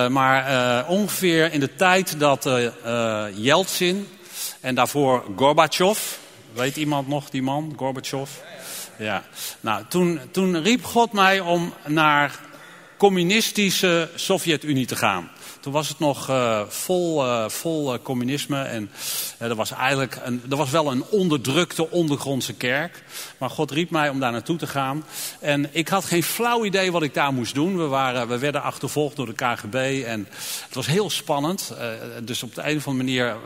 Uh, maar uh, ongeveer in de tijd dat uh, Yeltsin en daarvoor Gorbachev, weet iemand nog die man, Gorbachev? Ja. Nou, toen, toen riep God mij om naar communistische Sovjet-Unie te gaan. Toen was het nog uh, vol, uh, vol uh, communisme. En er, was eigenlijk een, er was wel een onderdrukte ondergrondse kerk. Maar God riep mij om daar naartoe te gaan. En ik had geen flauw idee wat ik daar moest doen. We, waren, we werden achtervolgd door de KGB. En het was heel spannend. dus op de een of andere manier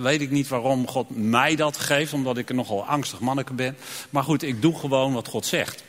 weet ik niet waarom God mij dat geeft. Omdat ik een nogal angstig manneke ben. Maar goed, ik doe gewoon wat God zegt.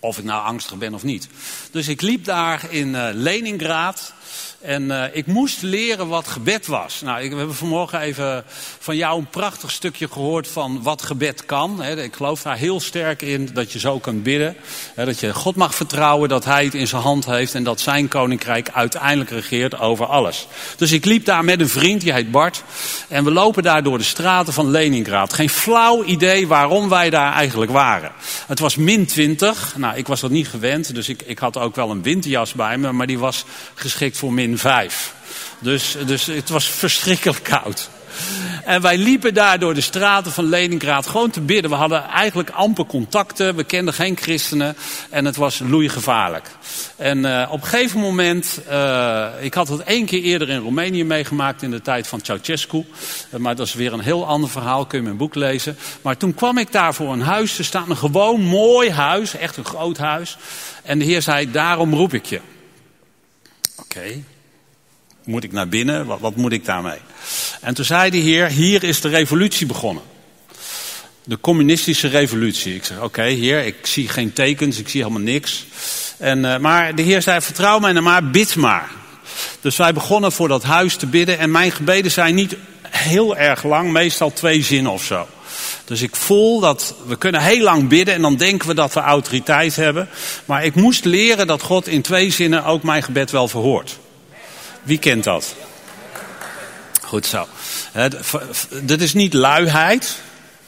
Of ik nou angstig ben of niet. Dus ik liep daar in uh, Leningrad. En uh, ik moest leren wat gebed was. Nou, ik, we hebben vanmorgen even van jou een prachtig stukje gehoord van wat gebed kan. Ik geloof daar heel sterk in dat je zo kunt bidden. Dat je God mag vertrouwen dat hij het in zijn hand heeft en dat zijn koninkrijk uiteindelijk regeert over alles. Dus ik liep daar met een vriend, die heet Bart. En we lopen daar door de straten van Leningrad. Geen flauw idee waarom wij daar eigenlijk waren. Het was min 20. Nou, ik was dat niet gewend, dus ik, ik had ook wel een winterjas bij me, maar die was geschikt voor min 5. Dus, dus het was verschrikkelijk koud. En wij liepen daar door de straten van Leningrad gewoon te bidden. We hadden eigenlijk amper contacten, we kenden geen christenen en het was loeigevaarlijk. En uh, op een gegeven moment, uh, ik had het één keer eerder in Roemenië meegemaakt in de tijd van Ceausescu. Uh, maar dat is weer een heel ander verhaal, kun je mijn boek lezen. Maar toen kwam ik daar voor een huis, er staat een gewoon mooi huis, echt een groot huis. En de heer zei, daarom roep ik je. Oké. Moet ik naar binnen? Wat, wat moet ik daarmee? En toen zei de heer, hier is de revolutie begonnen. De communistische revolutie. Ik zeg, oké heer, ik zie geen tekens, ik zie helemaal niks. En, uh, maar de heer zei, vertrouw mij nou maar, bid maar. Dus wij begonnen voor dat huis te bidden. En mijn gebeden zijn niet heel erg lang, meestal twee zinnen of zo. Dus ik voel dat we kunnen heel lang bidden en dan denken we dat we autoriteit hebben. Maar ik moest leren dat God in twee zinnen ook mijn gebed wel verhoort. Wie kent dat? Goed zo. Dit is niet luiheid,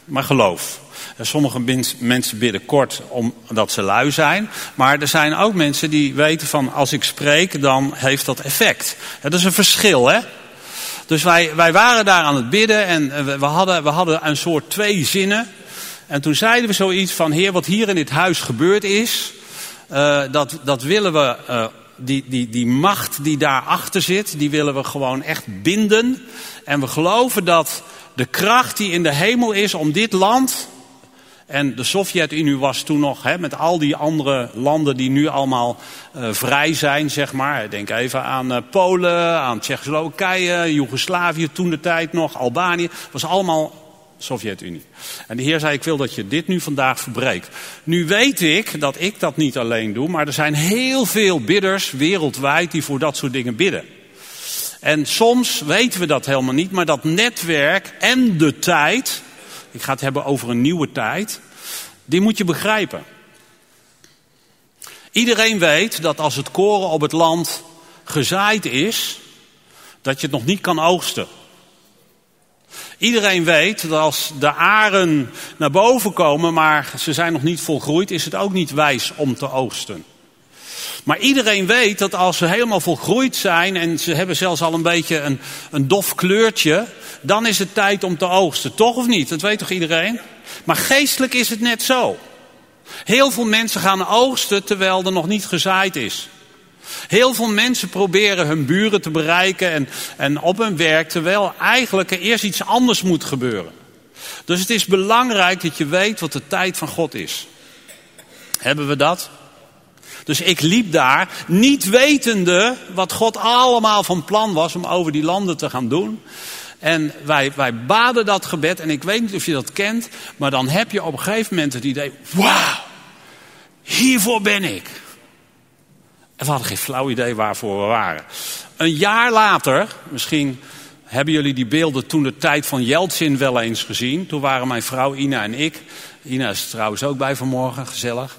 maar geloof. Sommige mensen bidden kort omdat ze lui zijn. Maar er zijn ook mensen die weten van als ik spreek dan heeft dat effect. Dat is een verschil hè. Dus wij, wij waren daar aan het bidden en we, we, hadden, we hadden een soort twee zinnen. En toen zeiden we zoiets van, heer, wat hier in dit huis gebeurd is, uh, dat, dat willen we, uh, die, die, die macht die daarachter zit, die willen we gewoon echt binden. En we geloven dat de kracht die in de hemel is om dit land en de Sovjet-Unie was toen nog, hè, met al die andere landen die nu allemaal uh, vrij zijn, zeg maar. Denk even aan uh, Polen, aan Tsjechoslowakije, Joegoslavië, toen de tijd nog, Albanië. was allemaal Sovjet-Unie. En de Heer zei, ik wil dat je dit nu vandaag verbreekt. Nu weet ik dat ik dat niet alleen doe, maar er zijn heel veel bidders wereldwijd die voor dat soort dingen bidden. En soms weten we dat helemaal niet, maar dat netwerk en de tijd ik ga het hebben over een nieuwe tijd, die moet je begrijpen. Iedereen weet dat als het koren op het land gezaaid is, dat je het nog niet kan oogsten. Iedereen weet dat als de aren naar boven komen, maar ze zijn nog niet volgroeid, is het ook niet wijs om te oogsten. Maar iedereen weet dat als ze helemaal volgroeid zijn en ze hebben zelfs al een beetje een, een dof kleurtje, dan is het tijd om te oogsten. Toch of niet? Dat weet toch iedereen? Maar geestelijk is het net zo. Heel veel mensen gaan oogsten terwijl er nog niet gezaaid is. Heel veel mensen proberen hun buren te bereiken en, en op hun werk, terwijl eigenlijk er eerst iets anders moet gebeuren. Dus het is belangrijk dat je weet wat de tijd van God is. Hebben we dat? Dus ik liep daar, niet wetende wat God allemaal van plan was om over die landen te gaan doen. En wij, wij baden dat gebed, en ik weet niet of je dat kent, maar dan heb je op een gegeven moment het idee, wauw, hiervoor ben ik. En we hadden geen flauw idee waarvoor we waren. Een jaar later, misschien hebben jullie die beelden toen de tijd van Jeltsin wel eens gezien. Toen waren mijn vrouw Ina en ik. Ina is trouwens ook bij vanmorgen, gezellig.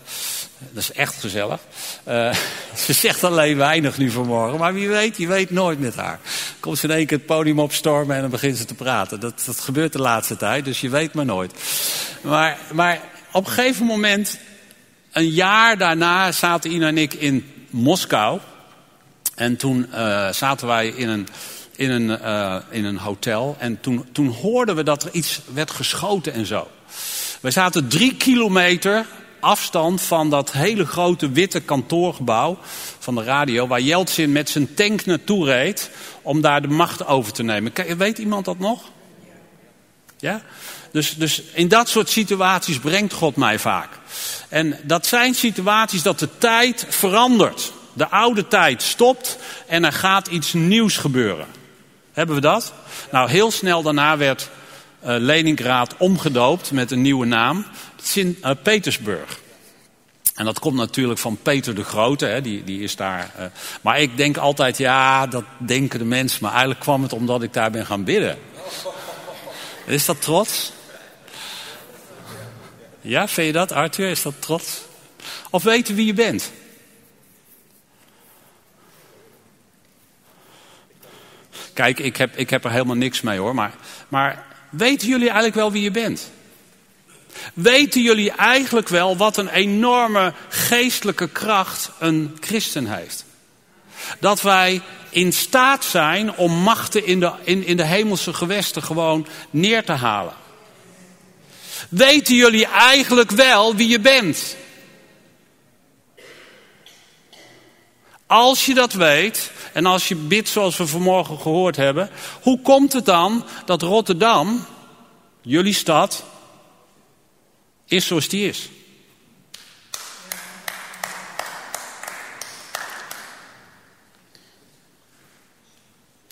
Dat is echt gezellig. Uh, ze zegt alleen weinig nu vanmorgen. Maar wie weet, je weet nooit met haar. Komt ze in één keer het podium opstormen en dan begint ze te praten. Dat, dat gebeurt de laatste tijd, dus je weet maar nooit. Maar, maar op een gegeven moment, een jaar daarna, zaten Ina en ik in Moskou. En toen uh, zaten wij in een, in een, uh, in een hotel. En toen, toen hoorden we dat er iets werd geschoten en zo. Wij zaten drie kilometer afstand van dat hele grote witte kantoorgebouw van de radio, waar Jeltsin met zijn tank naartoe reed om daar de macht over te nemen. Weet iemand dat nog? Ja? Dus, dus in dat soort situaties brengt God mij vaak. En dat zijn situaties dat de tijd verandert. De oude tijd stopt en er gaat iets nieuws gebeuren. Hebben we dat? Nou, heel snel daarna werd uh, Leningrad omgedoopt met een nieuwe naam. Sint-Petersburg. En dat komt natuurlijk van Peter de Grote, hè, die, die is daar. Uh, maar ik denk altijd, ja, dat denken de mensen. Maar eigenlijk kwam het omdat ik daar ben gaan bidden. Is dat trots? Ja, vind je dat, Arthur? Is dat trots? Of weten wie je bent? Kijk, ik heb, ik heb er helemaal niks mee hoor. Maar, maar weten jullie eigenlijk wel wie je bent? Weten jullie eigenlijk wel wat een enorme geestelijke kracht een christen heeft? Dat wij in staat zijn om machten in de, in, in de hemelse gewesten gewoon neer te halen. Weten jullie eigenlijk wel wie je bent? Als je dat weet, en als je bidt zoals we vanmorgen gehoord hebben, hoe komt het dan dat Rotterdam, jullie stad, is zoals die is?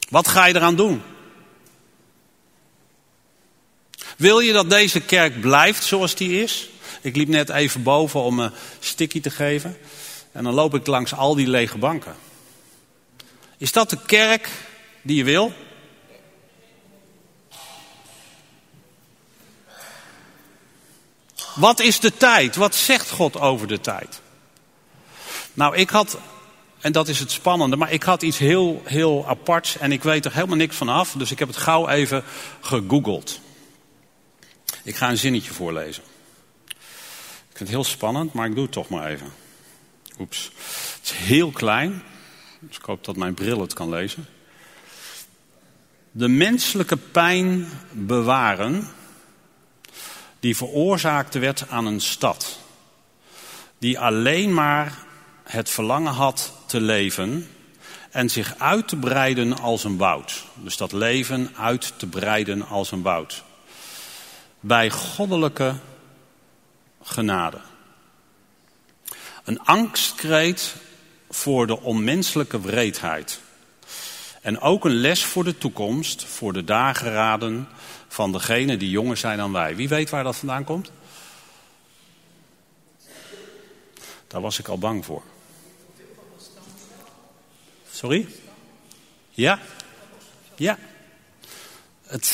Wat ga je eraan doen? Wil je dat deze kerk blijft zoals die is? Ik liep net even boven om een sticky te geven. En dan loop ik langs al die lege banken. Is dat de kerk die je wil? Wat is de tijd? Wat zegt God over de tijd? Nou, ik had, en dat is het spannende, maar ik had iets heel, heel aparts en ik weet er helemaal niks van af. Dus ik heb het gauw even gegoogeld. Ik ga een zinnetje voorlezen. Ik vind het heel spannend, maar ik doe het toch maar even. Oeps. Het is heel klein, dus ik hoop dat mijn bril het kan lezen. De menselijke pijn bewaren die veroorzaakt werd aan een stad. Die alleen maar het verlangen had te leven en zich uit te breiden als een woud. Dus dat leven uit te breiden als een woud. Bij goddelijke genade. Een angstkreet voor de onmenselijke wreedheid. En ook een les voor de toekomst, voor de dageraden van degenen die jonger zijn dan wij. Wie weet waar dat vandaan komt? Daar was ik al bang voor. Sorry? Ja? Ja. Het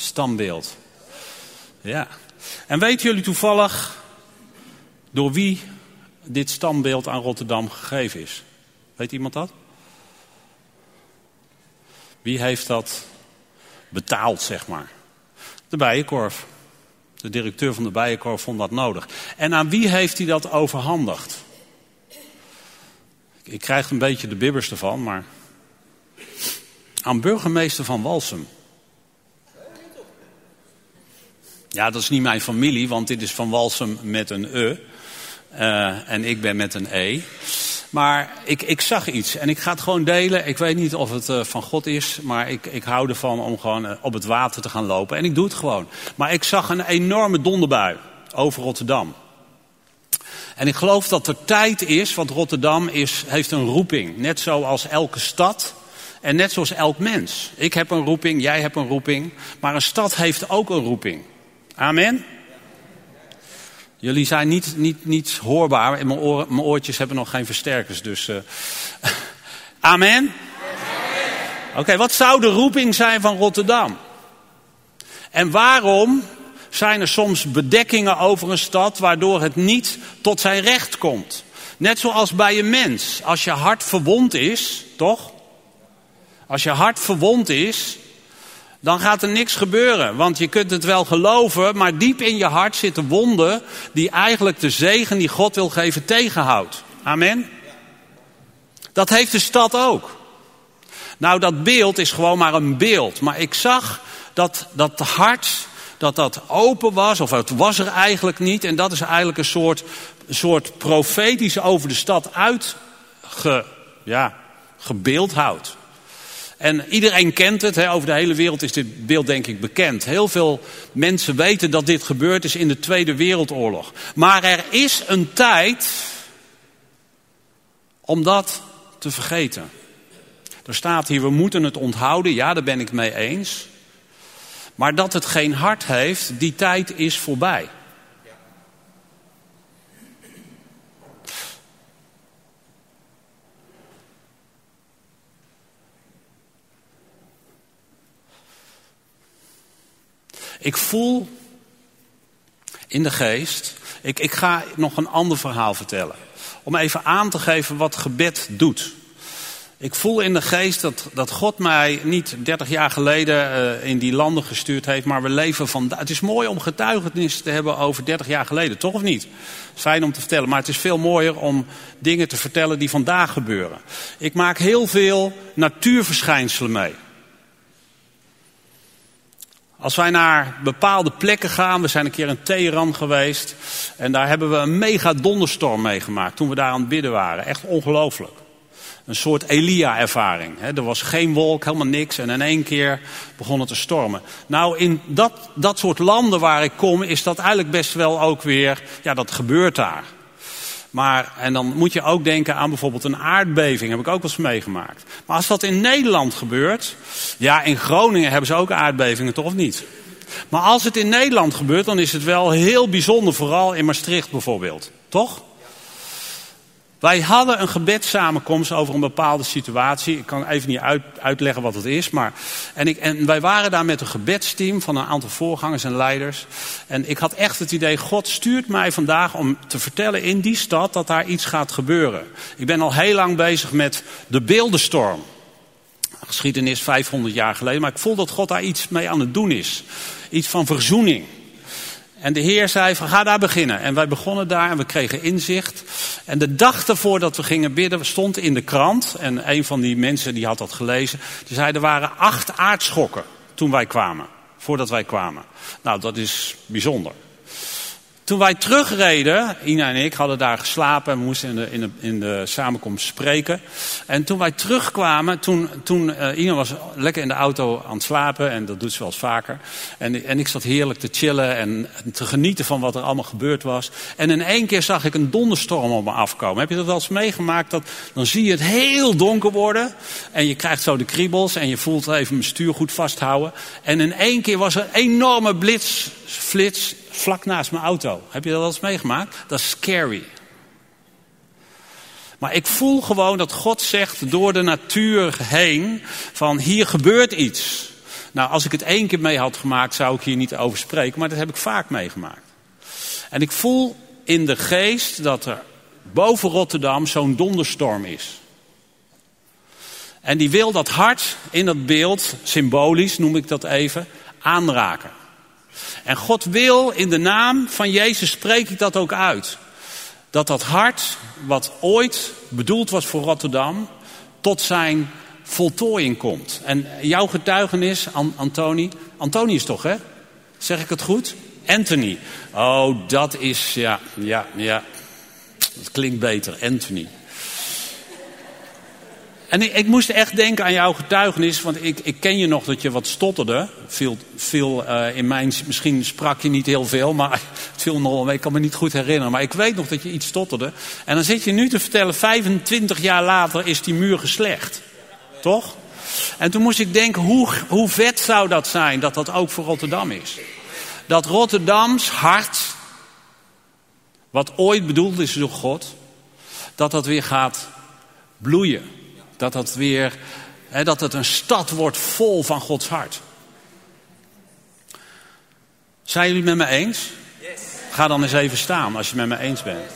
Satkin-stambeeld. Ja. En weten jullie toevallig door wie dit stambeeld aan Rotterdam gegeven is? Weet iemand dat? Wie heeft dat betaald, zeg maar? De Bijenkorf. De directeur van de Bijenkorf vond dat nodig. En aan wie heeft hij dat overhandigd? Ik krijg een beetje de bibbers ervan, maar... Aan burgemeester van Walsum. Ja, dat is niet mijn familie, want dit is van Walsum met een E. Uh, en ik ben met een E. Maar ik, ik zag iets en ik ga het gewoon delen. Ik weet niet of het uh, van God is, maar ik, ik hou ervan om gewoon uh, op het water te gaan lopen. En ik doe het gewoon. Maar ik zag een enorme donderbui over Rotterdam. En ik geloof dat er tijd is, want Rotterdam is, heeft een roeping. Net zoals elke stad en net zoals elk mens. Ik heb een roeping, jij hebt een roeping. Maar een stad heeft ook een roeping. Amen? Jullie zijn niet, niet, niet hoorbaar. En mijn, mijn oortjes hebben nog geen versterkers. Dus. Uh... Amen? Oké, wat zou de roeping zijn van Rotterdam? En waarom zijn er soms bedekkingen over een stad waardoor het niet tot zijn recht komt? Net zoals bij een mens. Als je hart verwond is, toch? Als je hart verwond is, dan gaat er niks gebeuren. Want je kunt het wel geloven, maar diep in je hart zitten wonden die eigenlijk de zegen die God wil geven tegenhoudt. Amen? Dat heeft de stad ook. Nou, dat beeld is gewoon maar een beeld. Maar ik zag dat dat hart, dat dat open was, of het was er eigenlijk niet. En dat is eigenlijk een soort, soort profetisch over de stad uitge, ja, gebeeldhouwd. En iedereen kent het, over de hele wereld is dit beeld denk ik bekend. Heel veel mensen weten dat dit gebeurd is in de Tweede Wereldoorlog. Maar er is een tijd om dat te vergeten. Er staat hier, we moeten het onthouden. Ja, daar ben ik mee eens. Maar dat het geen hart heeft, die tijd is voorbij. Ik voel in de geest. Ik, ik ga nog een ander verhaal vertellen. Om even aan te geven wat gebed doet. Ik voel in de geest dat, dat God mij niet 30 jaar geleden uh, in die landen gestuurd heeft, maar we leven vandaag. Het is mooi om getuigenis te hebben over 30 jaar geleden, toch of niet? Fijn om te vertellen, maar het is veel mooier om dingen te vertellen die vandaag gebeuren. Ik maak heel veel natuurverschijnselen mee. Als wij naar bepaalde plekken gaan, we zijn een keer in Teheran geweest en daar hebben we een mega donderstorm meegemaakt toen we daar aan het bidden waren. Echt ongelooflijk. Een soort Elia-ervaring. Er was geen wolk, helemaal niks en in één keer begon het te stormen. Nou, in dat, dat soort landen waar ik kom is dat eigenlijk best wel ook weer, ja dat gebeurt daar. Maar, en dan moet je ook denken aan bijvoorbeeld een aardbeving, heb ik ook wel eens meegemaakt. Maar als dat in Nederland gebeurt, ja in Groningen hebben ze ook aardbevingen, toch of niet? Maar als het in Nederland gebeurt, dan is het wel heel bijzonder, vooral in Maastricht bijvoorbeeld. Toch? Wij hadden een gebedssamenkomst over een bepaalde situatie. Ik kan even niet uit, uitleggen wat het is. Maar, en, ik, en wij waren daar met een gebedsteam van een aantal voorgangers en leiders. En ik had echt het idee, God stuurt mij vandaag om te vertellen in die stad dat daar iets gaat gebeuren. Ik ben al heel lang bezig met de beeldenstorm. Geschiedenis 500 jaar geleden. Maar ik voel dat God daar iets mee aan het doen is. Iets van verzoening. En de Heer zei van ga daar beginnen. En wij begonnen daar en we kregen inzicht. En de dag ervoor dat we gingen bidden stond in de krant. En een van die mensen die had dat gelezen. Die zei er waren acht aardschokken toen wij kwamen. Voordat wij kwamen. Nou dat is bijzonder. Toen wij terugreden, Ina en ik hadden daar geslapen en we moesten in de, in de, in de samenkomst spreken. En toen wij terugkwamen, toen, toen uh, Ina was lekker in de auto aan het slapen en dat doet ze wel eens vaker. En, en ik zat heerlijk te chillen en te genieten van wat er allemaal gebeurd was. En in één keer zag ik een donderstorm op me afkomen. Heb je dat wel eens meegemaakt? Dat, dan zie je het heel donker worden en je krijgt zo de kriebels en je voelt even mijn stuur goed vasthouden. En in één keer was er een enorme blits, flits vlak naast mijn auto. Heb je dat wel eens meegemaakt? Dat is scary. Maar ik voel gewoon dat God zegt door de natuur heen van hier gebeurt iets. Nou, als ik het één keer mee had gemaakt, zou ik hier niet over spreken, maar dat heb ik vaak meegemaakt. En ik voel in de geest dat er boven Rotterdam zo'n donderstorm is. En die wil dat hart in dat beeld, symbolisch noem ik dat even, aanraken. En God wil in de naam van Jezus spreek ik dat ook uit. Dat dat hart, wat ooit bedoeld was voor Rotterdam, tot zijn voltooiing komt. En jouw getuigenis, Antoni, Antoni is toch hè? Zeg ik het goed? Anthony. Oh, dat is, ja, ja, ja. Dat klinkt beter, Anthony. En ik, moest echt denken aan jouw getuigenis, want ik, ik ken je nog dat je wat stotterde. Veel, veel uh, in mijn, misschien sprak je niet heel veel, maar het viel nog, ik kan me niet goed herinneren. Maar ik weet nog dat je iets stotterde. En dan zit je nu te vertellen, 25 jaar later is die muur geslecht. Toch? En toen moest ik denken, hoe, hoe vet zou dat zijn dat dat ook voor Rotterdam is? Dat Rotterdams hart, wat ooit bedoeld is door God, dat dat weer gaat bloeien. Dat dat weer, hè, dat het een stad wordt vol van Gods hart. Zijn jullie het met me eens? Ga dan eens even staan als je het met me eens bent.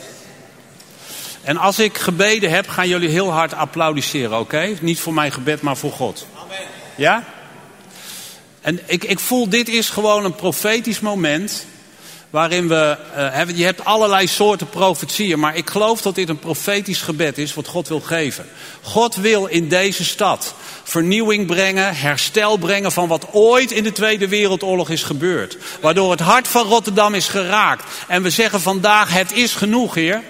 En als ik gebeden heb, gaan jullie heel hard applaudisseren, oké? Niet voor mijn gebed, maar voor God. Amen. Ja? En ik, ik voel, dit is gewoon een profetisch moment waarin we, uh, je hebt allerlei soorten profetieën, maar ik geloof dat dit een profetisch gebed is wat God wil geven. God wil in deze stad vernieuwing brengen, herstel brengen van wat ooit in de Tweede Wereldoorlog is gebeurd. Waardoor het hart van Rotterdam is geraakt. En we zeggen vandaag, het is genoeg, Heer.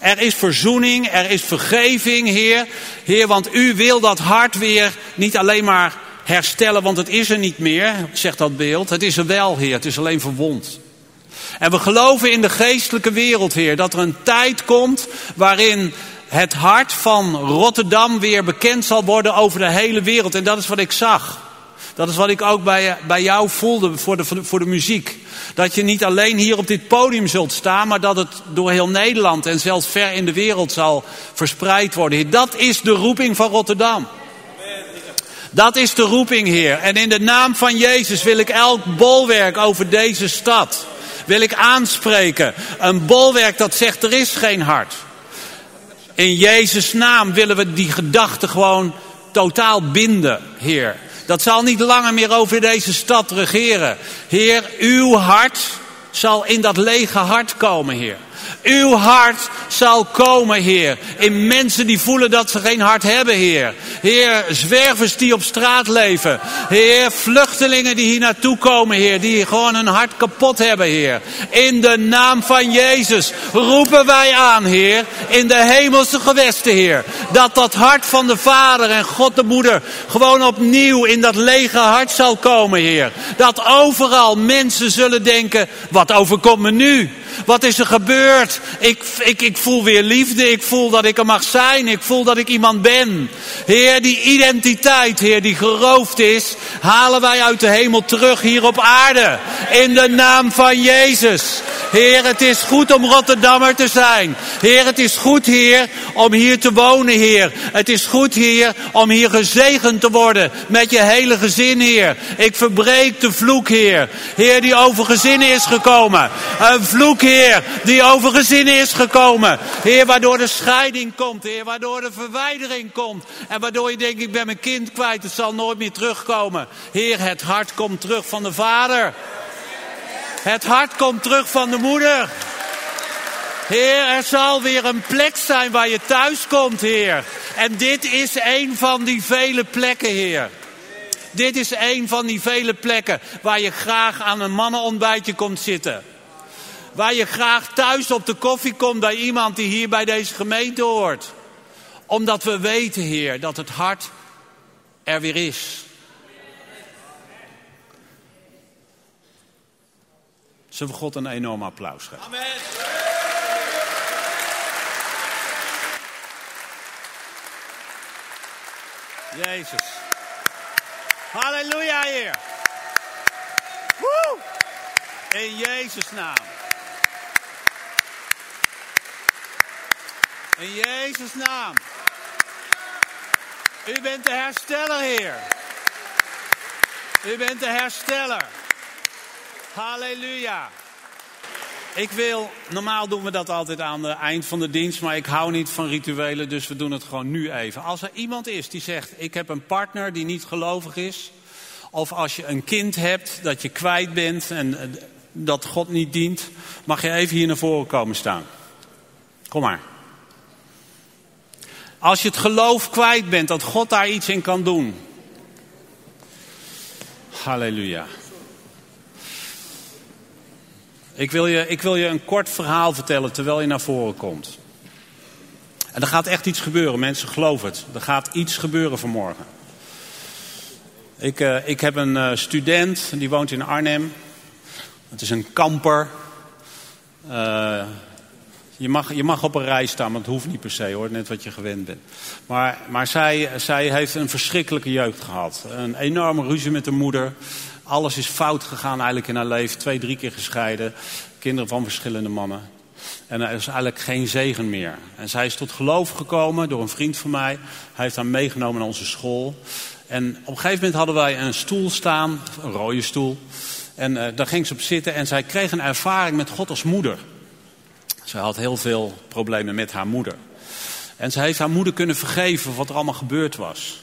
Er is verzoening, er is vergeving, Heer. Heer, want u wil dat hart weer niet alleen maar herstellen, want het is er niet meer, zegt dat beeld. Het is er wel, Heer, het is alleen verwond. En we geloven in de geestelijke wereld, Heer, dat er een tijd komt waarin het hart van Rotterdam weer bekend zal worden over de hele wereld. En dat is wat ik zag. Dat is wat ik ook bij, bij jou voelde voor de, voor de muziek. Dat je niet alleen hier op dit podium zult staan, maar dat het door heel Nederland en zelfs ver in de wereld zal verspreid worden. Dat is de roeping van Rotterdam. Dat is de roeping, Heer. En in de naam van Jezus wil ik elk bolwerk over deze stad wil ik aanspreken. Een bolwerk dat zegt er is geen hart. In Jezus' naam willen we die gedachte gewoon totaal binden, Heer. Dat zal niet langer meer over deze stad regeren. Heer, uw hart zal in dat lege hart komen, Heer. Uw hart zal komen, Heer. In mensen die voelen dat ze geen hart hebben, Heer. Heer, zwervers die op straat leven. Heer, vluchtelingen die hier naartoe komen, Heer. Die gewoon hun hart kapot hebben, Heer. In de naam van Jezus roepen wij aan, Heer. In de hemelse gewesten, Heer. Dat dat hart van de Vader en God de Moeder gewoon opnieuw in dat lege hart zal komen, Heer. Dat overal mensen zullen denken, wat overkomt me nu? Wat is er gebeurd? Ik, ik, ik voel weer liefde. Ik voel dat ik er mag zijn. Ik voel dat ik iemand ben. Heer, die identiteit, Heer, die geroofd is, halen wij uit de hemel terug hier op aarde. In de naam van Jezus. Heer, het is goed om Rotterdammer te zijn. Heer, het is goed, Heer, om hier te wonen, Heer. Het is goed, Heer, om hier gezegend te worden met je hele gezin, Heer. Ik verbreek de vloek, Heer. Heer, die over gezinnen is gekomen. Een vloek, Heer, die over gezinnen is gekomen. Heer, waardoor de scheiding komt, Heer, waardoor de verwijdering komt. En waardoor je denkt, ik ben mijn kind kwijt, het zal nooit meer terugkomen. Heer, het hart komt terug van de vader. Het hart komt terug van de moeder. Heer, er zal weer een plek zijn waar je thuis komt, Heer. En dit is een van die vele plekken, Heer. Dit is een van die vele plekken waar je graag aan een mannenontbijtje komt zitten. Waar je graag thuis op de koffie komt bij iemand die hier bij deze gemeente hoort. Omdat we weten, Heer, dat het hart er weer is. Zullen we God een enorm applaus geven? Amen. Jezus. Halleluja, Heer. Woe! In Jezus' naam. In Jezus' naam. U bent de hersteller, Heer. U bent de hersteller. Halleluja. Ik wil, normaal doen we dat altijd aan het eind van de dienst, maar ik hou niet van rituelen, dus we doen het gewoon nu even. Als er iemand is die zegt, ik heb een partner die niet gelovig is, of als je een kind hebt dat je kwijt bent en eh, dat God niet dient, mag je even hier naar voren komen staan. Kom maar. Als je het geloof kwijt bent dat God daar iets in kan doen. Halleluja. Ik wil, je, ik wil je een kort verhaal vertellen terwijl je naar voren komt. En er gaat echt iets gebeuren, mensen geloven het. Er gaat iets gebeuren vanmorgen. Ik, uh, ik heb een uh, student, die woont in Arnhem. Het is een kamper. Uh, je mag, je mag op een rij staan, maar het hoeft niet per se hoor, net wat je gewend bent. Maar, maar zij, zij heeft een verschrikkelijke jeugd gehad. Een enorme ruzie met de moeder. Alles is fout gegaan eigenlijk in haar leven. Twee, drie keer gescheiden. Kinderen van verschillende mannen. En er is eigenlijk geen zegen meer. En zij is tot geloof gekomen door een vriend van mij. Hij heeft haar meegenomen naar onze school. En op een gegeven moment hadden wij een stoel staan, een rode stoel. En uh, daar ging ze op zitten en zij kreeg een ervaring met God als moeder. Zij had heel veel problemen met haar moeder. En ze heeft haar moeder kunnen vergeven wat er allemaal gebeurd was.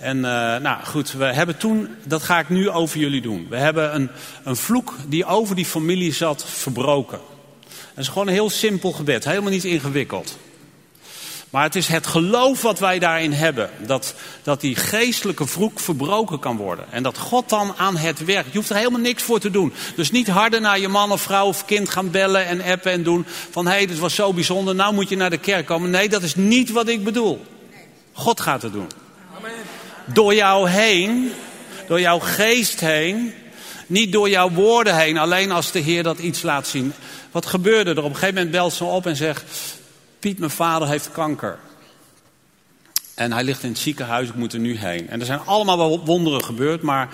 En uh, nou goed, we hebben toen, dat ga ik nu over jullie doen. We hebben een, een vloek die over die familie zat verbroken. Het is gewoon een heel simpel gebed, helemaal niet ingewikkeld. Maar het is het geloof wat wij daarin hebben. Dat, dat die geestelijke vloek verbroken kan worden. En dat God dan aan het werk. Je hoeft er helemaal niks voor te doen. Dus niet harder naar je man of vrouw of kind gaan bellen en appen en doen. Van hé, hey, dit was zo bijzonder, nou moet je naar de kerk komen. Nee, dat is niet wat ik bedoel. God gaat het doen. Amen. Door jou heen, door jouw geest heen. Niet door jouw woorden heen, alleen als de Heer dat iets laat zien. Wat gebeurde er? Op een gegeven moment belt ze op en zegt: Piet, mijn vader heeft kanker. En hij ligt in het ziekenhuis, ik moet er nu heen. En er zijn allemaal wonderen gebeurd, maar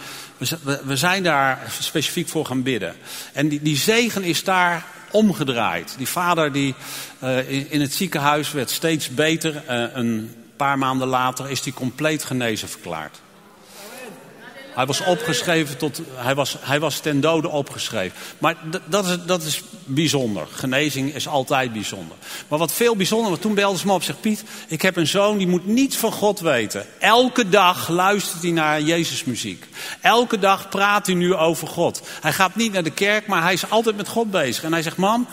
we, zijn daar specifiek voor gaan bidden. En die, die zegen is daar omgedraaid. Die vader die uh, in, het ziekenhuis werd steeds beter. Uh, paar maanden later is hij compleet genezen verklaard. Hij was opgeschreven tot. Hij was, hij was ten dode opgeschreven. Maar dat is, dat is bijzonder. Genezing is altijd bijzonder. Maar wat veel bijzonder was, toen belde ze me op. Zegt Piet, ik heb een zoon die moet niets van God weten. Elke dag luistert hij naar Jezus muziek. Elke dag praat hij nu over God. Hij gaat niet naar de kerk, maar hij is altijd met God bezig. En hij zegt, mam,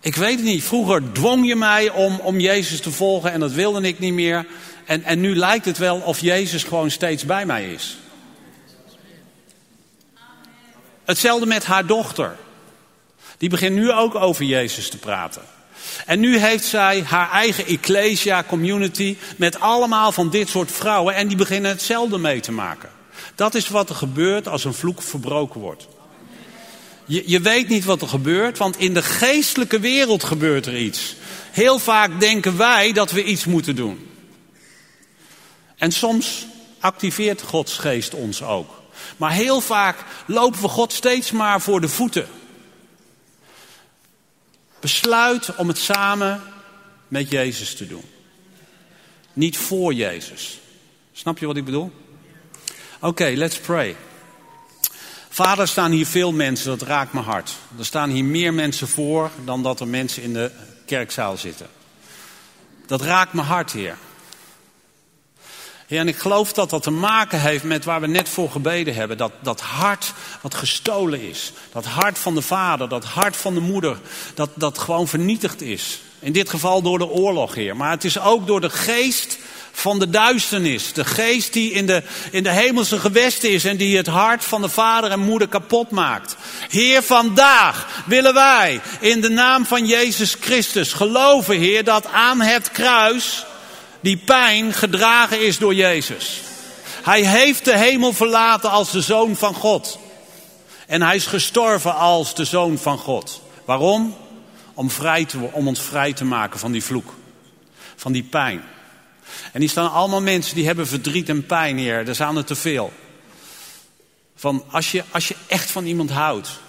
ik weet het niet. Vroeger dwong je mij om, om Jezus te volgen en dat wilde ik niet meer. En, en nu lijkt het wel of Jezus gewoon steeds bij mij is. Hetzelfde met haar dochter. Die begint nu ook over Jezus te praten. En nu heeft zij haar eigen ecclesia community met allemaal van dit soort vrouwen en die beginnen hetzelfde mee te maken. Dat is wat er gebeurt als een vloek verbroken wordt. Je, je weet niet wat er gebeurt, want in de geestelijke wereld gebeurt er iets. Heel vaak denken wij dat we iets moeten doen. En soms activeert Gods geest ons ook. Maar heel vaak lopen we God steeds maar voor de voeten. Besluit om het samen met Jezus te doen. Niet voor Jezus. Snap je wat ik bedoel? Oké, let's pray. Vader, staan hier veel mensen, dat raakt me hart. Er staan hier meer mensen voor dan dat er mensen in de kerkzaal zitten. Dat raakt me hart, Heer. En ik geloof dat dat te maken heeft met waar we net voor gebeden hebben. Dat, dat hart wat gestolen is. Dat hart van de vader, dat hart van de moeder. Dat, dat gewoon vernietigd is. In dit geval door de oorlog, Heer. Maar het is ook door de geest van de duisternis. De geest die in de, in de hemelse gewesten is en die het hart van de vader en moeder kapot maakt. Heer, vandaag willen wij in de naam van Jezus Christus geloven, Heer, dat aan het kruis die pijn gedragen is door Jezus. Hij heeft de hemel verlaten als de zoon van God. En hij is gestorven als de zoon van God. Waarom? Om, vrij te, om ons vrij te maken van die vloek. Van die pijn. En die staan allemaal mensen die hebben verdriet en pijn, hier. Er zijn er te veel. Van als je, als je echt van iemand houdt.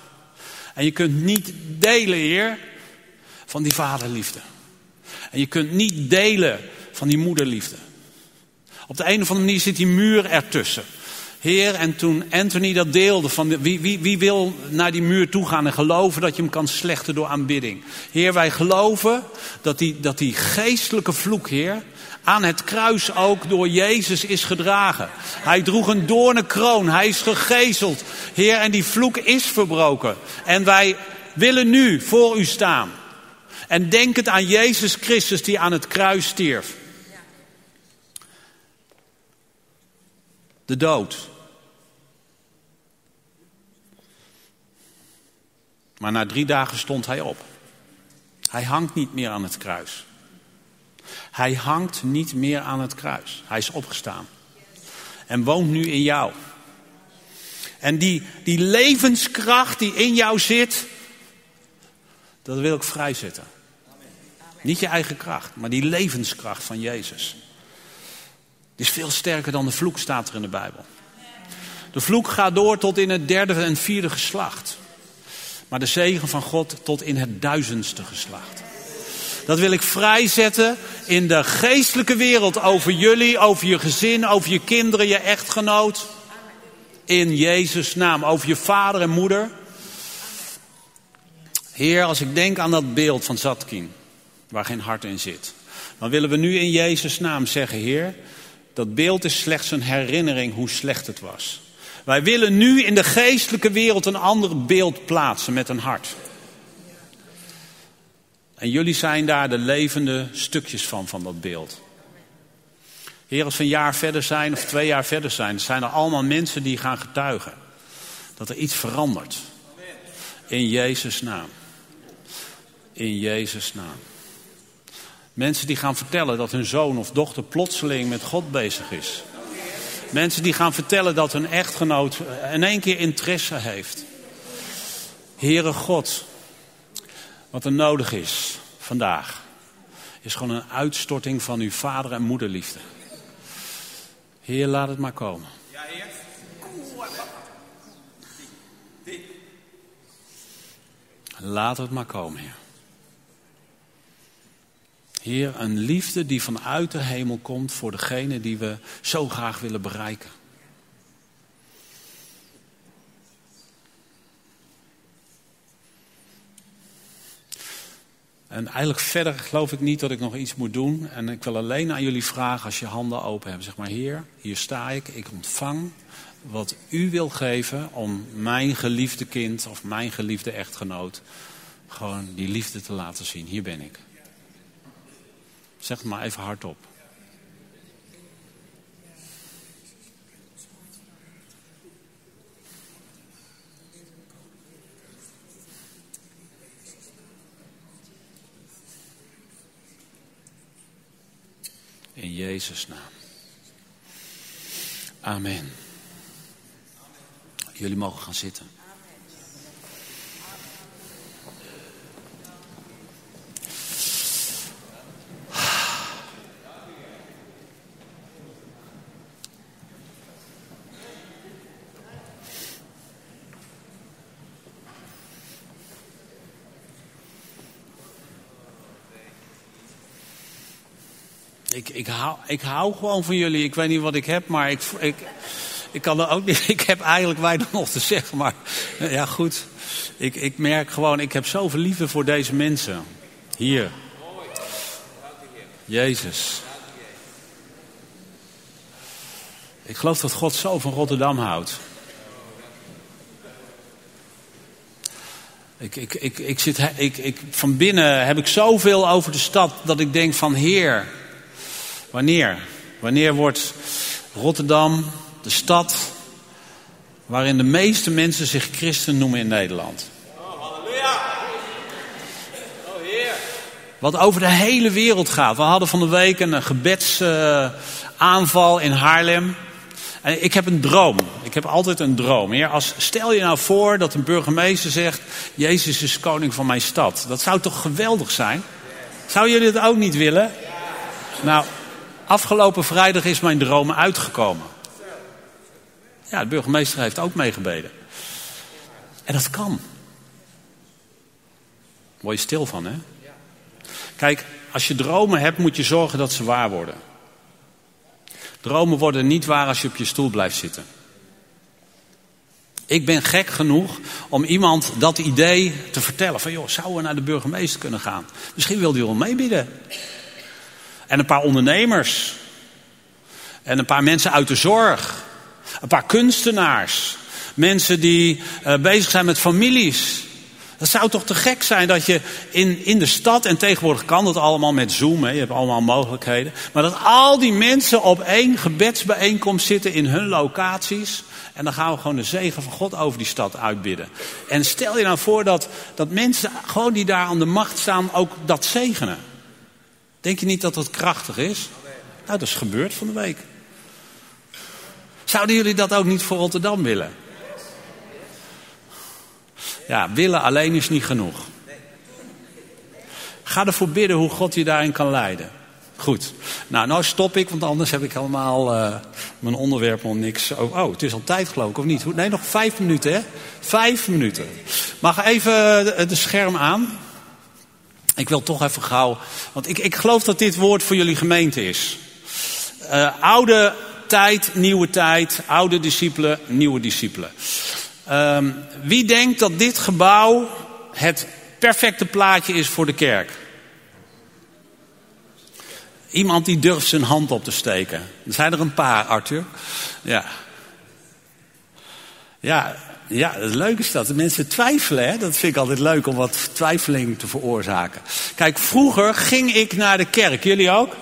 En je kunt niet delen, Heer, van die vaderliefde. En je kunt niet delen van die moederliefde. Op de een of andere manier zit die muur ertussen. Heer, en toen Anthony dat deelde, van wie, wie, wie wil naar die muur toe gaan en geloven dat je hem kan slechten door aanbidding? Heer, wij geloven dat die, dat die geestelijke vloek, Heer, aan het kruis ook door Jezus is gedragen. Hij droeg een doornenkroon, hij is gegezeld. Heer, en die vloek is verbroken. En wij willen nu voor u staan. En denk het aan Jezus Christus die aan het kruis stierf. de dood. Maar na drie dagen stond hij op. Hij hangt niet meer aan het kruis. Hij hangt niet meer aan het kruis. Hij is opgestaan. En woont nu in jou. En die, die levenskracht die in jou zit, dat wil ik vrijzetten. Niet je eigen kracht, maar die levenskracht van Jezus is veel sterker dan de vloek, staat er in de Bijbel. De vloek gaat door tot in het derde en vierde geslacht. Maar de zegen van God tot in het duizendste geslacht. Dat wil ik vrijzetten in de geestelijke wereld over jullie, over je gezin, over je kinderen, je echtgenoot. In Jezus' naam, over je vader en moeder. Heer, als ik denk aan dat beeld van Zatkin, waar geen hart in zit, dan willen we nu in Jezus' naam zeggen, Heer, Dat beeld is slechts een herinnering hoe slecht het was. Wij willen nu in de geestelijke wereld een ander beeld plaatsen met een hart. En jullie zijn daar de levende stukjes van, van dat beeld. Heer, als we een jaar verder zijn of twee jaar verder zijn, zijn er allemaal mensen die gaan getuigen. Dat er iets verandert. In Jezus' naam. In Jezus' naam. Mensen die gaan vertellen dat hun zoon of dochter plotseling met God bezig is. Mensen die gaan vertellen dat hun echtgenoot in één keer interesse heeft. Heere God, wat er nodig is vandaag, is gewoon een uitstorting van uw vader- en moederliefde. Heer, laat het maar komen. Laat het maar komen, Heer. Heer, een liefde die vanuit de hemel komt voor degene die we zo graag willen bereiken. En eigenlijk verder geloof ik niet dat ik nog iets moet doen. En ik wil alleen aan jullie vragen als je handen open hebt. Zeg maar, Heer, hier sta ik. Ik ontvang wat u wil geven om mijn geliefde kind of mijn geliefde echtgenoot gewoon die liefde te laten zien. Hier ben ik. Zeg het maar even hardop. In Jezus' naam. Amen. Jullie mogen gaan zitten. Ik, ik, hou, ik hou gewoon van jullie. Ik weet niet wat ik heb, maar ik, ik, ik kan er ook niet. Ik heb eigenlijk weinig nog te zeggen. Maar ja, goed. Ik, ik merk gewoon, ik heb zoveel liefde voor deze mensen. Hier. Jezus. Ik geloof dat God zo van Rotterdam houdt. Ik, ik, ik, ik zit, ik, ik, van binnen heb ik zoveel over de stad dat ik denk van Heer, wanneer? Wanneer wordt Rotterdam de stad waarin de meeste mensen zich christen noemen in Nederland? Halleluja! Oh, Heer! Wat over de hele wereld gaat. We hadden van de week een gebedsaanval in Haarlem. En ik heb een droom. Ik heb altijd een droom. Heer, als, stel je nou voor dat een burgemeester zegt: Jezus is koning van mijn stad. Dat zou toch geweldig zijn? Zouden jullie dat ook niet willen? Nou, afgelopen vrijdag is mijn droom uitgekomen. Ja, de burgemeester heeft ook meegebeden. En dat kan. Word je stil van, hè? Kijk, als je dromen hebt, moet je zorgen dat ze waar worden. Dromen worden niet waar als je op je stoel blijft zitten. Ik ben gek genoeg om iemand dat idee te vertellen. Van joh, zouden we naar de burgemeester kunnen gaan? Misschien wil hij wel meebieden. En een paar ondernemers. En een paar mensen uit de zorg. Een paar kunstenaars. Mensen die uh, bezig zijn met families. Dat zou toch te gek zijn dat je in, in de stad, en tegenwoordig kan dat allemaal met Zoom, hè, je hebt allemaal mogelijkheden. Maar dat al die mensen op één gebedsbijeenkomst zitten in hun locaties. En dan gaan we gewoon de zegen van God over die stad uitbidden. En stel je nou voor dat, dat mensen gewoon die daar aan de macht staan ook dat zegenen. Denk je niet dat dat krachtig is? Nou, dat is gebeurd van de week. Zouden jullie dat ook niet voor Rotterdam willen? Ja, willen alleen is niet genoeg. Ga ervoor bidden hoe God je daarin kan leiden. Goed. Nou, nou stop ik, want anders heb ik helemaal uh, mijn onderwerp nog niks. Oh, oh, het is al tijd geloof ik, of niet? Nee, nog vijf minuten, hè? Vijf minuten. Mag even de, de scherm aan? Ik wil toch even gauw. Want ik, ik geloof dat dit woord voor jullie gemeente is. Uh, oude tijd, nieuwe tijd. Oude discipelen, nieuwe discipelen. Um, wie denkt dat dit gebouw het perfecte plaatje is voor de kerk? Iemand die durft zijn hand op te steken. Er zijn er een paar, Arthur. Ja. Ja, ja, het leuke is dat de mensen twijfelen. Hè? Dat vind ik altijd leuk om wat twijfeling te veroorzaken. Kijk, vroeger ging ik naar de kerk. Jullie ook?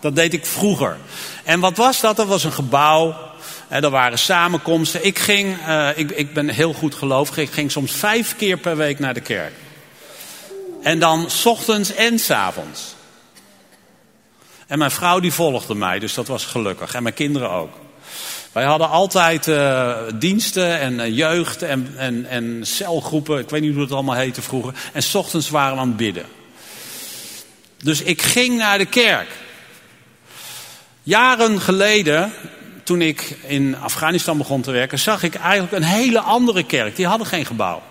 Dat deed ik vroeger. En wat was dat? Dat was een gebouw. En er waren samenkomsten. Ik, ging, uh, ik, ik ben heel goed gelovig. Ik ging soms vijf keer per week naar de kerk. En dan s ochtends en s avonds. En mijn vrouw die volgde mij, dus dat was gelukkig. En mijn kinderen ook. Wij hadden altijd uh, diensten en uh, jeugd en, en, en celgroepen. Ik weet niet hoe het allemaal heette vroeger. En s ochtends waren we aan het bidden. Dus ik ging naar de kerk. Jaren geleden, toen ik in Afghanistan begon te werken, zag ik eigenlijk een hele andere kerk. Die hadden geen gebouw.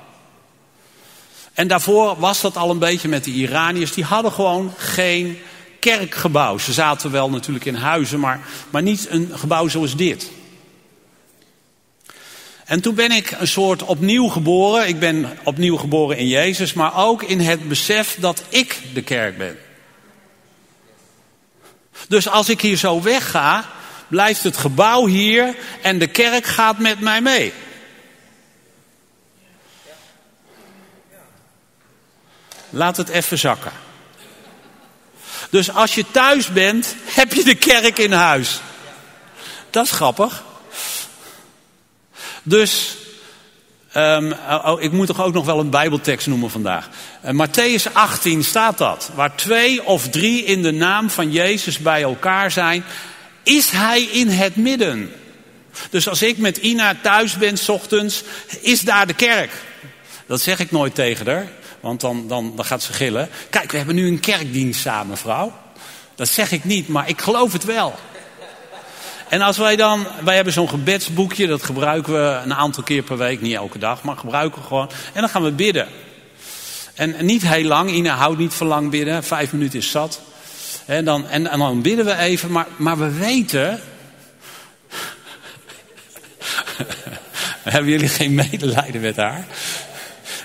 En daarvoor was dat al een beetje met de Iraniërs. Die hadden gewoon geen kerkgebouw. Ze zaten wel natuurlijk in huizen, maar, maar niet een gebouw zoals dit. En toen ben ik een soort opnieuw geboren. Ik ben opnieuw geboren in Jezus, maar ook in het besef dat ik de kerk ben. Dus als ik hier zo wegga, blijft het gebouw hier en de kerk gaat met mij mee. Laat het even zakken. Dus als je thuis bent, heb je de kerk in huis. Dat is grappig. Dus, um, oh, ik moet toch ook nog wel een Bijbeltekst noemen vandaag. Uh, Matthäus 18 staat dat. Waar twee of drie in de naam van Jezus bij elkaar zijn, is Hij in het midden. Dus als ik met Ina thuis ben, s ochtends, is daar de kerk. Dat zeg ik nooit tegen haar. Want dan, dan, dan gaat ze gillen. Kijk, we hebben nu een kerkdienst samen, vrouw. Dat zeg ik niet, maar ik geloof het wel. En als wij dan, wij hebben zo'n gebedsboekje, dat gebruiken we een aantal keer per week, niet elke dag, maar gebruiken we gewoon. En dan gaan we bidden. En, niet heel lang, Ina houdt niet van lang bidden, vijf minuten is zat. En dan, en dan bidden we even, maar, maar we weten. hebben jullie geen medelijden met haar?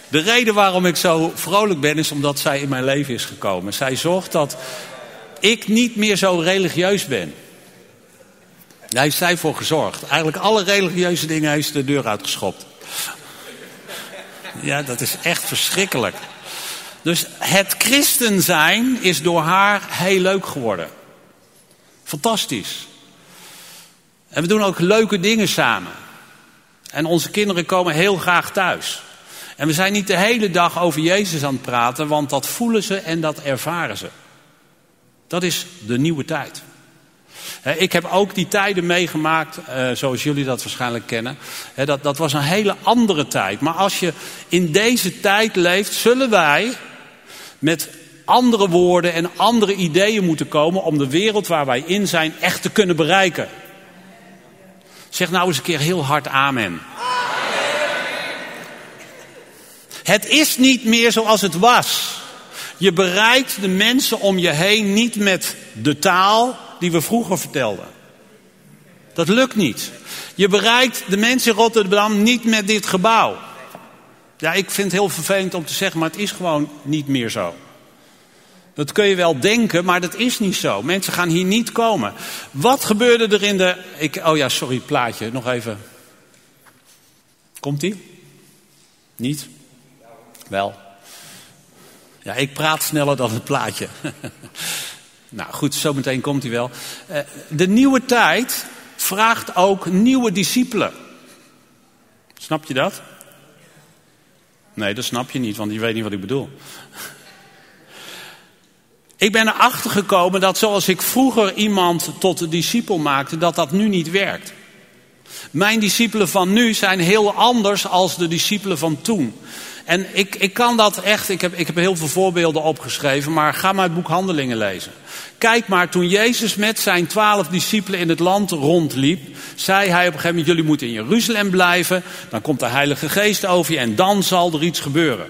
De reden waarom ik zo vrolijk ben is omdat zij in mijn leven is gekomen. Zij zorgt dat ik niet meer zo religieus ben. Daar heeft zij voor gezorgd. Eigenlijk alle religieuze dingen heeft ze de deur uitgeschopt. Ja, dat is echt verschrikkelijk. Dus het christen zijn is door haar heel leuk geworden. Fantastisch. En we doen ook leuke dingen samen. En onze kinderen komen heel graag thuis. En we zijn niet de hele dag over Jezus aan het praten, want dat voelen ze en dat ervaren ze. Dat is de nieuwe tijd. Ik heb ook die tijden meegemaakt, eh, zoals jullie dat waarschijnlijk kennen. Dat, dat was een hele andere tijd. Maar als je in deze tijd leeft, zullen wij met andere woorden en andere ideeën moeten komen om de wereld waar wij in zijn echt te kunnen bereiken. Zeg nou eens een keer heel hard amen. Het is niet meer zoals het was. Je bereikt de mensen om je heen niet met de taal die we vroeger vertelden. Dat lukt niet. Je bereikt de mensen in Rotterdam niet met dit gebouw. Ja, ik vind het heel vervelend om te zeggen, maar het is gewoon niet meer zo. Dat kun je wel denken, maar dat is niet zo. Mensen gaan hier niet komen. Wat gebeurde er in de. Ik, oh ja, sorry, plaatje, nog even. Komt ie? Niet? Wel. Ja, ik praat sneller dan het plaatje. nou goed, zometeen komt hij wel. Uh, de nieuwe tijd vraagt ook nieuwe discipelen. Snap je dat? Nee, dat snap je niet, want je weet niet wat ik bedoel. ik ben erachter gekomen dat zoals ik vroeger iemand tot discipel maakte, dat dat nu niet werkt. Mijn discipelen van nu zijn heel anders als de discipelen van toen. En ik, ik kan dat echt, ik heb, ik heb heel veel voorbeelden opgeschreven, maar ga maar het boek Handelingen lezen. Kijk maar, toen Jezus met zijn twaalf discipelen in het land rondliep, zei hij op een gegeven moment, jullie moeten in Jeruzalem blijven, dan komt de Heilige Geest over je en dan zal er iets gebeuren.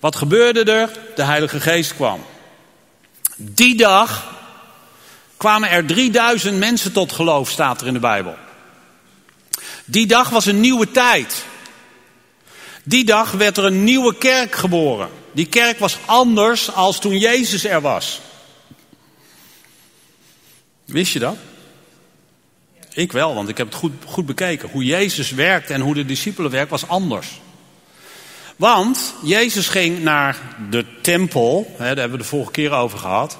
Wat gebeurde er? De Heilige Geest kwam. Die dag kwamen er 3000 mensen tot geloof, staat er in de Bijbel. Die dag was een nieuwe tijd. Die dag werd er een nieuwe kerk geboren. Die kerk was anders als toen Jezus er was. Wist je dat? Ik wel, want ik heb het goed, goed bekeken. Hoe Jezus werkt en hoe de discipelen werken was anders. Want Jezus ging naar de tempel, hè, daar hebben we de vorige keer over gehad.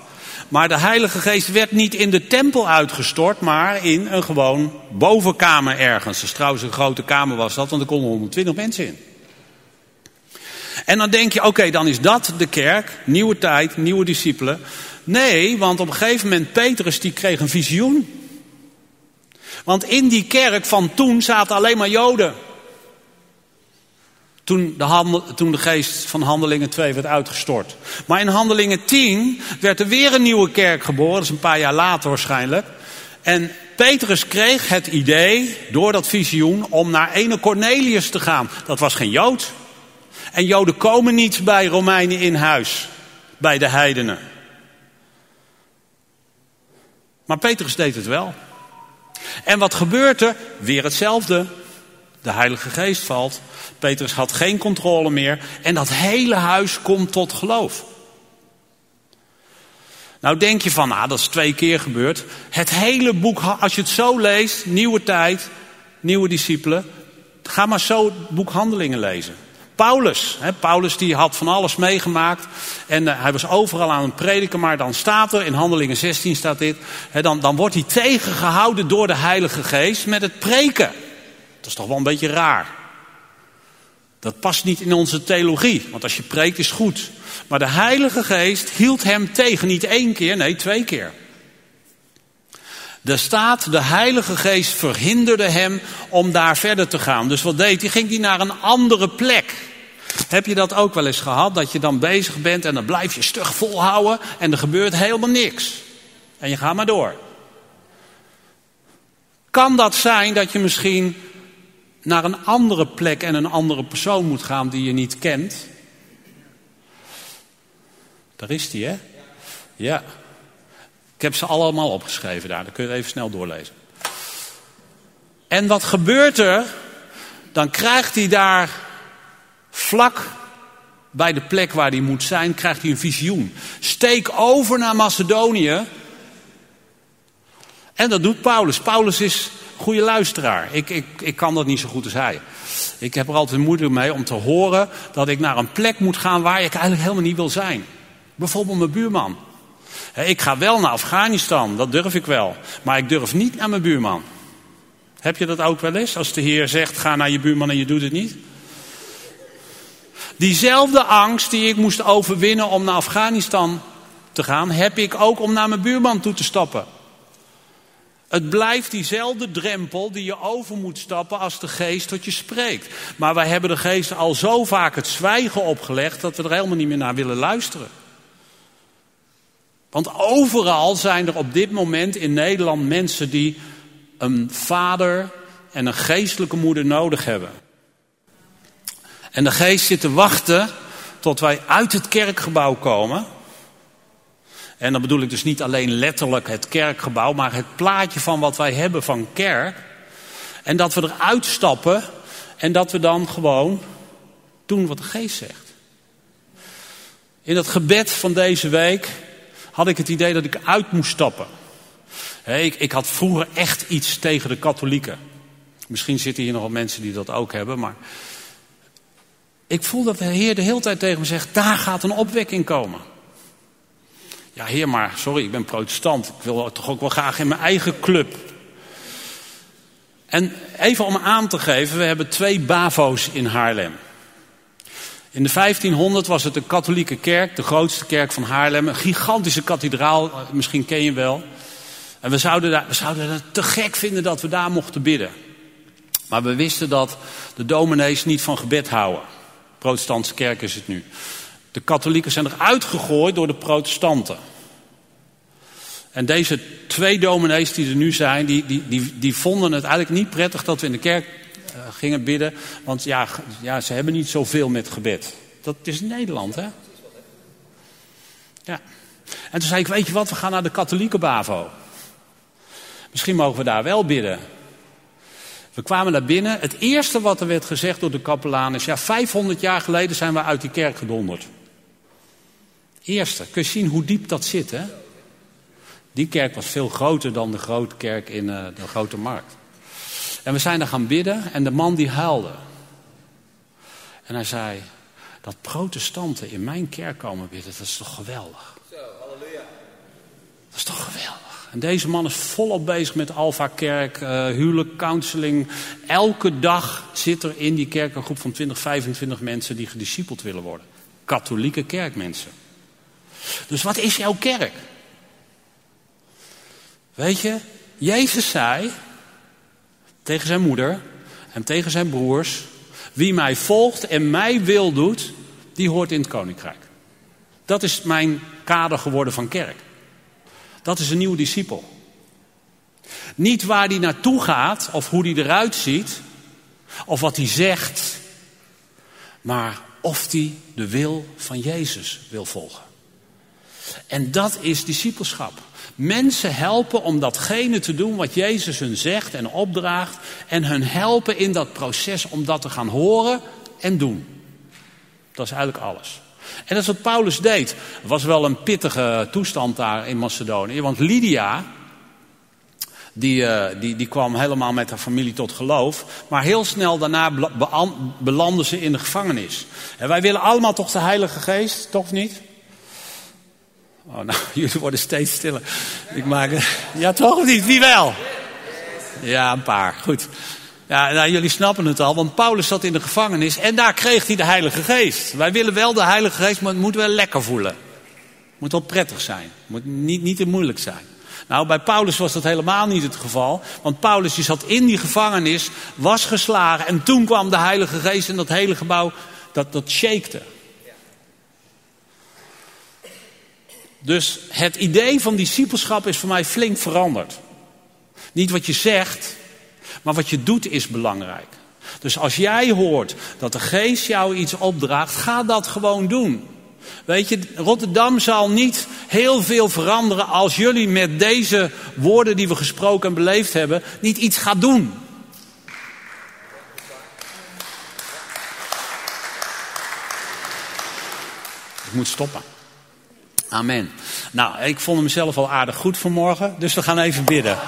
Maar de Heilige Geest werd niet in de tempel uitgestort, maar in een gewoon bovenkamer ergens. Dus trouwens een grote kamer was dat, want er konden 120 mensen in. En dan denk je, oké, dan is dat de kerk, nieuwe tijd, nieuwe discipelen. Nee, want op een gegeven moment, Petrus die kreeg een visioen. Want in die kerk van toen zaten alleen maar Joden. Toen de, handel, toen de geest van Handelingen 2 werd uitgestort. Maar in Handelingen 10 werd er weer een nieuwe kerk geboren. Dat is een paar jaar later waarschijnlijk. En Petrus kreeg het idee, door dat visioen, om naar ene Cornelius te gaan. Dat was geen Jood. En Joden komen niet bij Romeinen in huis, bij de heidenen. Maar Petrus deed het wel. En wat gebeurt er? Weer hetzelfde. De Heilige Geest valt. Petrus had geen controle meer. En dat hele huis komt tot geloof. Nou denk je van, ah, dat is twee keer gebeurd. Het hele boek, als je het zo leest, nieuwe tijd, nieuwe discipelen. Ga maar zo het boek Handelingen lezen. Paulus, hè, Paulus die had van alles meegemaakt en uh, hij was overal aan het prediken, maar dan staat er, in Handelingen 16 staat dit, hè, dan, dan wordt hij tegengehouden door de Heilige Geest met het preken. Dat is toch wel een beetje raar. Dat past niet in onze theologie, want als je preekt is goed. Maar de Heilige Geest hield hem tegen, niet één keer, nee twee keer. Er staat, de Heilige Geest verhinderde hem om daar verder te gaan. Dus wat deed hij? Ging hij naar een andere plek. Heb je dat ook wel eens gehad? Dat je dan bezig bent en dan blijf je stug volhouden en er gebeurt helemaal niks. En je gaat maar door. Kan dat zijn dat je misschien naar een andere plek en een andere persoon moet gaan die je niet kent? Daar is die, hè? Ja. Ik heb ze allemaal opgeschreven daar, dan kun je even snel doorlezen. En wat gebeurt er? Dan krijgt hij daar vlak bij de plek waar hij moet zijn, krijgt hij een visioen. Steek over naar Macedonië. En dat doet Paulus. Paulus is een goede luisteraar. Ik, ik, ik kan dat niet zo goed als hij. Ik heb er altijd moeite mee om te horen dat ik naar een plek moet gaan waar ik eigenlijk helemaal niet wil zijn. Bijvoorbeeld mijn buurman. Ik ga wel naar Afghanistan, dat durf ik wel. Maar ik durf niet naar mijn buurman. Heb je dat ook wel eens? Als de Heer zegt, ga naar je buurman en je doet het niet? Diezelfde angst die ik moest overwinnen om naar Afghanistan te gaan, heb ik ook om naar mijn buurman toe te stappen. Het blijft diezelfde drempel die je over moet stappen als de geest tot je spreekt. Maar wij hebben de geest al zo vaak het zwijgen opgelegd dat we er helemaal niet meer naar willen luisteren. Want overal zijn er op dit moment in Nederland mensen die een vader en een geestelijke moeder nodig hebben. En de geest zit te wachten tot wij uit het kerkgebouw komen. En dan bedoel ik dus niet alleen letterlijk het kerkgebouw, maar het plaatje van wat wij hebben van kerk. En dat we eruit stappen en dat we dan gewoon doen wat de geest zegt. In het gebed van deze week had ik het idee dat ik uit moest stappen. ik, ik had vroeger echt iets tegen de katholieken. Misschien zitten hier nog wel mensen die dat ook hebben, maar ik voel dat de Heer de hele tijd tegen me zegt: daar gaat een opwekking komen. Ja, Heer, maar sorry, ik ben protestant. Ik wil toch ook wel graag in mijn eigen club. En even om aan te geven, we hebben twee BAVO's in Haarlem. In de 1500 was het een katholieke kerk, de grootste kerk van Haarlem. Een gigantische kathedraal, misschien ken je wel. En we zouden, daar, we zouden het te gek vinden dat we daar mochten bidden. Maar we wisten dat de dominees niet van gebed houden. Protestantse kerk is het nu. De katholieken zijn eruit gegooid door de protestanten. En deze twee dominees die er nu zijn, die, die, die, die vonden het eigenlijk niet prettig dat we in de kerk eh, gingen bidden. Want ja, ja, ze hebben niet zoveel met gebed. Dat is Nederland, hè? Ja. En toen zei ik, weet je wat, we gaan naar de katholieke BAVO. Misschien mogen we daar wel bidden. We kwamen naar binnen. Het eerste wat er werd gezegd door de kapelaan is... ja, 500 jaar geleden zijn we uit die kerk gedonderd. Eerste. Kun je zien hoe diep dat zit, hè? Die kerk was veel groter dan de grote kerk in uh, de Grote Markt. En we zijn daar gaan bidden en de man die huilde. En hij zei, dat protestanten in mijn kerk komen bidden, dat is toch geweldig. Zo, halleluja. Dat is toch geweldig. En deze man is volop bezig met Alpha Kerk, uh, huwelijk, counseling. Elke dag zit er in die kerk een groep van 20, 25 mensen die gediscipeld willen worden. Katholieke kerkmensen. Dus wat is jouw kerk? Weet je, Jezus zei tegen zijn moeder en tegen zijn broers: Wie mij volgt en mij wil doet, die hoort in het koninkrijk. Dat is mijn kader geworden van kerk. Dat is een nieuwe discipel. Niet waar die naartoe gaat of hoe die eruit ziet of wat hij zegt, maar of die de wil van Jezus wil volgen. En dat is discipelschap. Mensen helpen om datgene te doen wat Jezus hun zegt en opdraagt. En hun helpen in dat proces om dat te gaan horen en doen. Dat is eigenlijk alles. En dat is wat Paulus deed. Was wel een pittige toestand daar in Macedonië. Want Lydia, die, uh, die, die kwam helemaal met haar familie tot geloof. Maar heel snel daarna belanden ze in de gevangenis. En wij willen allemaal toch de Heilige Geest, toch niet? Oh, nou, jullie worden steeds stiller. Ik maak. Ja, toch niet? Wie wel? Ja, een paar. Goed. Ja, nou, jullie snappen het al, want Paulus zat in de gevangenis en daar kreeg hij de Heilige Geest. Wij willen wel de Heilige Geest, maar het moet wel lekker voelen. Het moet wel prettig zijn. Het moet niet, niet te moeilijk zijn. Nou, bij Paulus was dat helemaal niet het geval. Want Paulus die zat in die gevangenis, was geslagen en toen kwam de Heilige Geest en dat hele gebouw, dat, dat shakte. Dus het idee van discipelschap is voor mij flink veranderd. Niet wat je zegt, maar wat je doet is belangrijk. Dus als jij hoort dat de geest jou iets opdraagt, ga dat gewoon doen. Weet je, Rotterdam zal niet heel veel veranderen als jullie met deze woorden die we gesproken en beleefd hebben, niet iets gaan doen. Ik moet stoppen. Amen. Nou, ik vond mezelf al aardig goed vanmorgen, dus we gaan even bidden.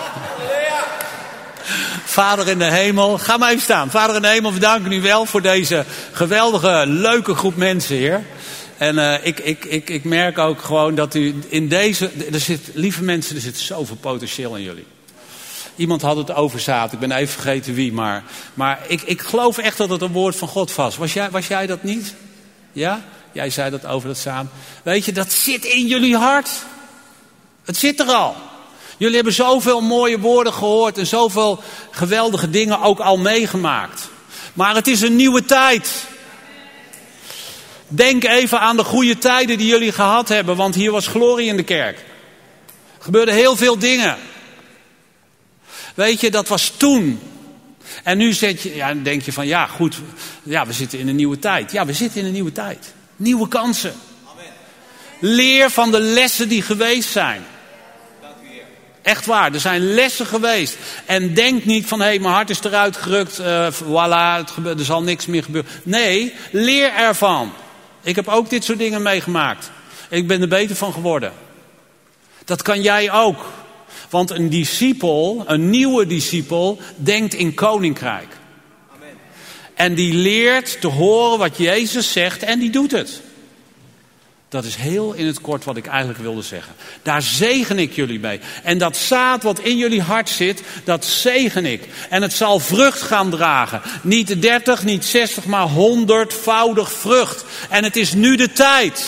Vader in de hemel, ga maar even staan. Vader in de hemel, we danken u wel voor deze geweldige, leuke groep mensen, Heer. En uh, ik, ik, ik, ik merk ook gewoon dat u in deze, er zit, lieve mensen, er zit zoveel potentieel in jullie. Iemand had het over zaad, ik ben even vergeten wie, maar, maar ik, ik geloof echt dat het een woord van God was. Was jij, was jij dat niet? Ja? Jij zei dat over dat samen. Weet je, dat zit in jullie hart. Het zit er al. Jullie hebben zoveel mooie woorden gehoord en zoveel geweldige dingen ook al meegemaakt. Maar het is een nieuwe tijd. Denk even aan de goede tijden die jullie gehad hebben, want hier was glorie in de kerk. Er gebeurden heel veel dingen. Weet je, dat was toen. En nu zit je, ja, denk je van ja, goed, ja, we zitten in een nieuwe tijd. Ja, we zitten in een nieuwe tijd. Nieuwe kansen. Leer van de lessen die geweest zijn. Echt waar, er zijn lessen geweest. En denk niet van, hé, hey, mijn hart is eruit gerukt, uh, voilà, het gebeurt, er zal niks meer gebeuren. Nee, leer ervan. Ik heb ook dit soort dingen meegemaakt. Ik ben er beter van geworden. Dat kan jij ook. Want een discipel, een nieuwe discipel, denkt in koninkrijk. Amen. En die leert te horen wat Jezus zegt en die doet het. Dat is heel in het kort wat ik eigenlijk wilde zeggen. Daar zegen ik jullie mee. En dat zaad wat in jullie hart zit, dat zegen ik. En het zal vrucht gaan dragen. Niet 30, niet 60, maar honderdvoudig vrucht. En het is nu de tijd.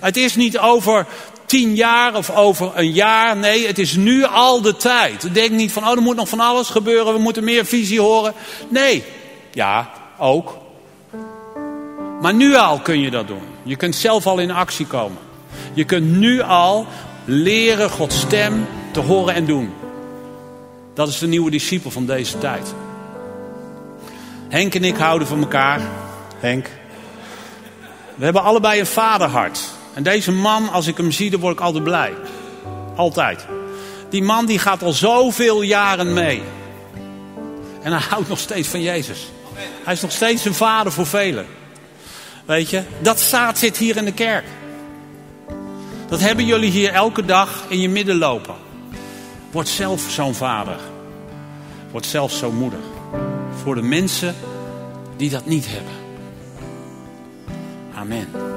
Het is niet over tien jaar of over een jaar. Nee, het is nu al de tijd. Denk niet van, oh, er moet nog van alles gebeuren. We moeten meer visie horen. Nee, ja, ook. Maar nu al kun je dat doen. Je kunt zelf al in actie komen. Je kunt nu al leren Gods stem te horen en doen. Dat is de nieuwe discipel van deze tijd. Henk en ik houden van elkaar. Henk. We hebben allebei een vaderhart. En deze man, als ik hem zie, dan word ik altijd blij. Altijd. Die man die gaat al zoveel jaren mee. En hij houdt nog steeds van Jezus. Hij is nog steeds een vader voor velen. Weet je, dat zaad zit hier in de kerk. Dat hebben jullie hier elke dag in je midden lopen. Word zelf zo'n vader. Word zelf zo'n moeder. Voor de mensen die dat niet hebben. Amen.